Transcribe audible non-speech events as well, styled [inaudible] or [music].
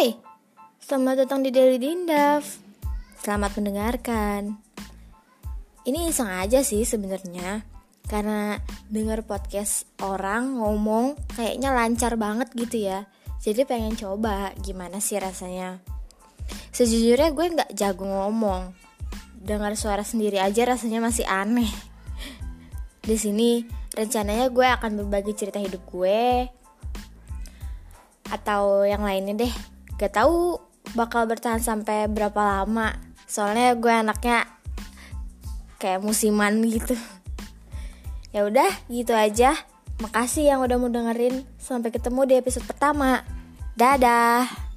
Hai, selamat datang di Daily Dindaf. Selamat mendengarkan. Ini iseng aja sih sebenarnya, karena denger podcast orang ngomong kayaknya lancar banget gitu ya. Jadi pengen coba gimana sih rasanya. Sejujurnya gue nggak jago ngomong. Dengar suara sendiri aja rasanya masih aneh. Di sini rencananya gue akan berbagi cerita hidup gue, atau yang lainnya deh gak tahu bakal bertahan sampai berapa lama. Soalnya gue anaknya kayak musiman gitu. [laughs] Ya udah gitu aja. Makasih yang udah mau dengerin. Sampai ketemu di episode pertama. Dadah